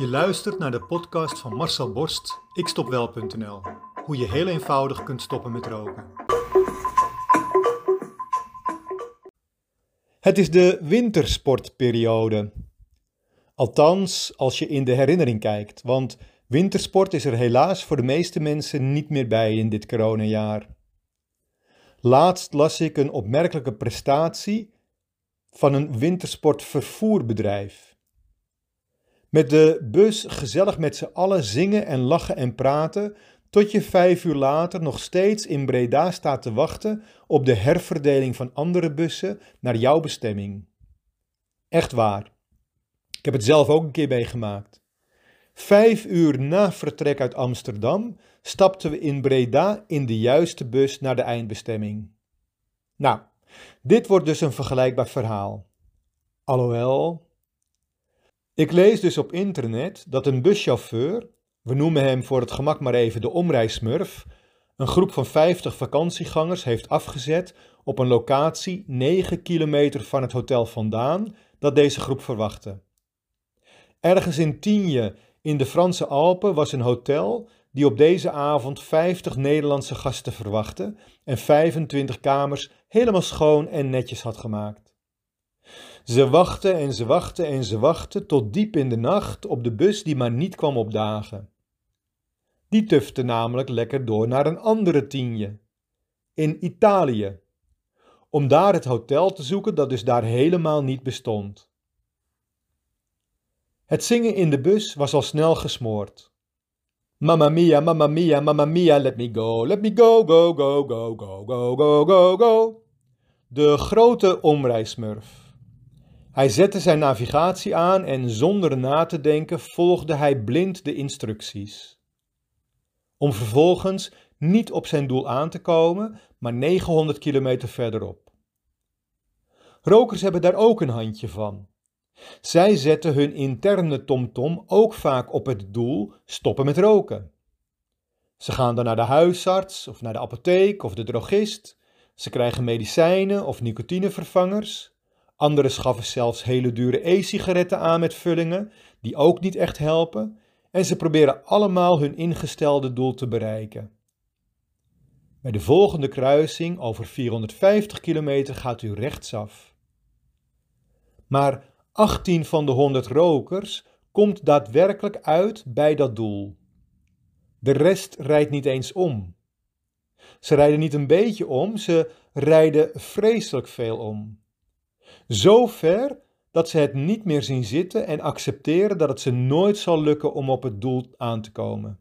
Je luistert naar de podcast van Marcel Borst, ikstopwel.nl. Hoe je heel eenvoudig kunt stoppen met roken. Het is de wintersportperiode. Althans, als je in de herinnering kijkt, want wintersport is er helaas voor de meeste mensen niet meer bij in dit coronajaar. Laatst las ik een opmerkelijke prestatie van een wintersportvervoerbedrijf. Met de bus gezellig met z'n allen zingen en lachen en praten, tot je vijf uur later nog steeds in Breda staat te wachten op de herverdeling van andere bussen naar jouw bestemming. Echt waar. Ik heb het zelf ook een keer meegemaakt. Vijf uur na vertrek uit Amsterdam stapten we in Breda in de juiste bus naar de eindbestemming. Nou, dit wordt dus een vergelijkbaar verhaal. Alhoewel, ik lees dus op internet dat een buschauffeur, we noemen hem voor het gemak maar even de omreismurf, een groep van 50 vakantiegangers heeft afgezet op een locatie 9 kilometer van het hotel vandaan dat deze groep verwachtte. Ergens in Tienje in de Franse Alpen was een hotel die op deze avond 50 Nederlandse gasten verwachtte en 25 kamers helemaal schoon en netjes had gemaakt. Ze wachten en ze wachten en ze wachten tot diep in de nacht op de bus die maar niet kwam opdagen. Die tufte namelijk lekker door naar een andere tienje, in Italië, om daar het hotel te zoeken dat dus daar helemaal niet bestond. Het zingen in de bus was al snel gesmoord. Mamma mia, mamma mia, mamma mia, let me go, let me go, go, go, go, go, go, go, go, go. De grote omreismurf. Hij zette zijn navigatie aan en zonder na te denken volgde hij blind de instructies. Om vervolgens niet op zijn doel aan te komen, maar 900 kilometer verderop. Rokers hebben daar ook een handje van. Zij zetten hun interne tomtom ook vaak op het doel stoppen met roken. Ze gaan dan naar de huisarts of naar de apotheek of de drogist. Ze krijgen medicijnen of nicotinevervangers. Anderen schaffen zelfs hele dure e-sigaretten aan met vullingen, die ook niet echt helpen. En ze proberen allemaal hun ingestelde doel te bereiken. Bij de volgende kruising over 450 kilometer gaat u rechtsaf. Maar 18 van de 100 rokers komt daadwerkelijk uit bij dat doel. De rest rijdt niet eens om. Ze rijden niet een beetje om, ze rijden vreselijk veel om. Zo ver dat ze het niet meer zien zitten en accepteren dat het ze nooit zal lukken om op het doel aan te komen.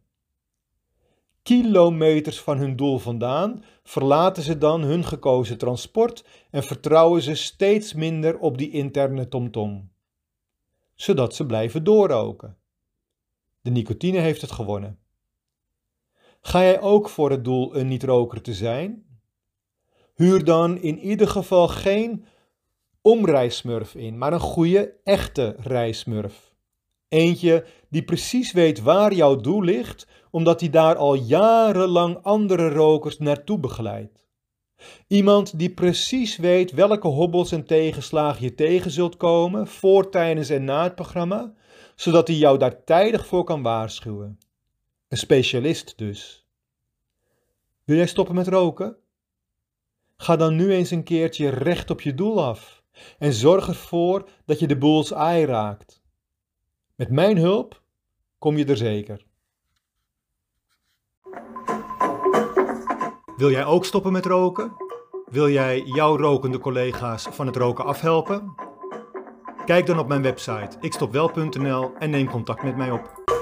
Kilometers van hun doel vandaan verlaten ze dan hun gekozen transport en vertrouwen ze steeds minder op die interne tomtom, zodat ze blijven doorroken. De nicotine heeft het gewonnen. Ga jij ook voor het doel een niet-roker te zijn? Huur dan in ieder geval geen omrijsmurf in, maar een goede, echte rijsmurf. Eentje die precies weet waar jouw doel ligt, omdat hij daar al jarenlang andere rokers naartoe begeleidt. Iemand die precies weet welke hobbels en tegenslagen je tegen zult komen, voor, tijdens en na het programma, zodat hij jou daar tijdig voor kan waarschuwen. Een specialist dus. Wil jij stoppen met roken? Ga dan nu eens een keertje recht op je doel af. En zorg ervoor dat je de boels eye raakt. Met mijn hulp kom je er zeker. Wil jij ook stoppen met roken? Wil jij jouw rokende collega's van het roken afhelpen? Kijk dan op mijn website ikstopwel.nl en neem contact met mij op.